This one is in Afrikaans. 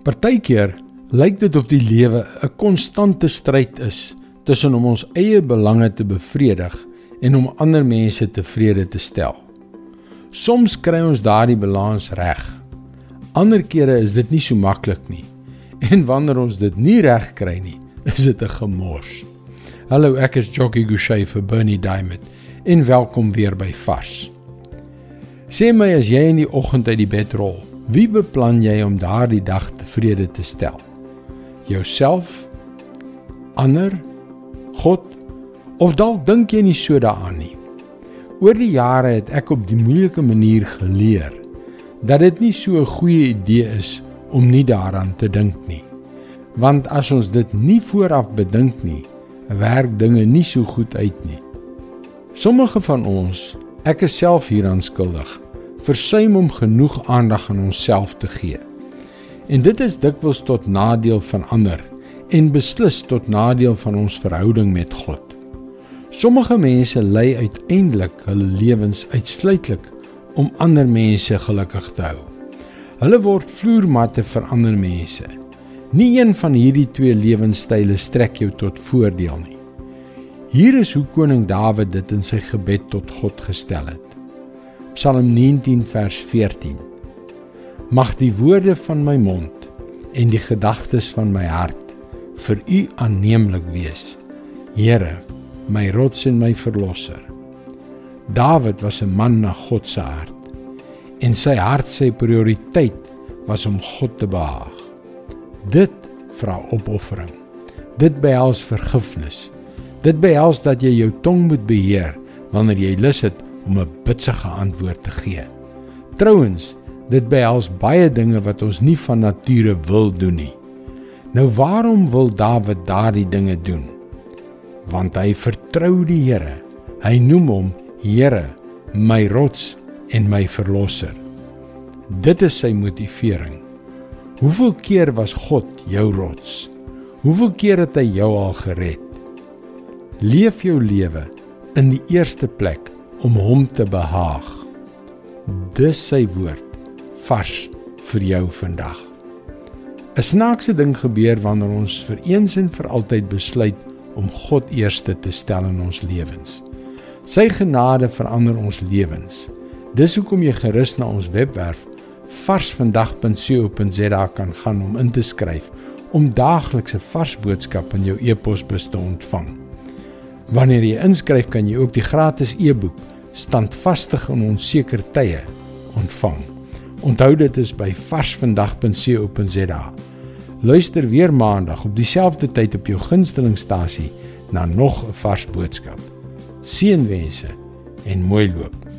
Partykeer lyk dit of die lewe 'n konstante stryd is tussen om ons eie belange te bevredig en om ander mense tevrede te stel. Soms kry ons daardie balans reg. Ander kere is dit nie so maklik nie. En wanneer ons dit nie reg kry nie, is dit 'n gemors. Hallo, ek is Jockey Gouchee vir Bernie Diamond en welkom weer by Vars. Sê my as jy in die oggend uit die bed rol, wie beplan jy om daardie dag tevrede te stel? Jouself? Ander? God? Of dalk dink jy nie so daaraan nie? Oor die jare het ek op die moeilike manier geleer dat dit nie so 'n goeie idee is om nie daaraan te dink nie. Want as ons dit nie vooraf bedink nie, werk dinge nie so goed uit nie. Sommige van ons Ek is self hieraan skuldig. Versuim om genoeg aandag aan onsself te gee. En dit is dikwels tot nadeel van ander en beslis tot nadeel van ons verhouding met God. Sommige mense lei uiteindelik hulle lewens uitsluitlik om ander mense gelukkig te hou. Hulle word vloermatte vir ander mense. Nie een van hierdie twee lewenstyle strek jou tot voordeel nie. Hier is hoe koning Dawid dit in sy gebed tot God gestel het. Psalm 19 vers 14. Mag die woorde van my mond en die gedagtes van my hart vir U aanneemlik wees. Here, my rots en my verlosser. Dawid was 'n man na God se hart en sy hart se prioriteit was om God te behaag. Dit vra opoffering. Dit behels vergifnis. Dit behels dat jy jou tong moet beheer wanneer jy lus het om 'n bitsige antwoord te gee. Trouwens, dit behels baie dinge wat ons nie van nature wil doen nie. Nou waarom wil Dawid daardie dinge doen? Want hy vertrou die Here. Hy noem hom Here, my rots en my verlosser. Dit is sy motivering. Hoeveel keer was God jou rots? Hoeveel keer het hy jou al gered? Leef jou lewe in die eerste plek om hom te behaag. Dis sy woord vars vir jou vandag. 'n Snaakse ding gebeur wanneer ons vir eens en vir altyd besluit om God eerste te stel in ons lewens. Sy genade verander ons lewens. Dis hoekom jy gerus na ons webwerf varsvandag.co.za kan gaan om in te skryf om daaglikse vars boodskappe in jou e-posbus te ontvang. Wanneer jy inskryf, kan jy ook die gratis e-boek Standvastig in onseker tye ontvang. Onthou dit is by varsvandag.co.za. Luister weer maandag op dieselfde tyd op jou gunstelingstasie na nog 'n vars boodskap. Seënwense en mooi loop.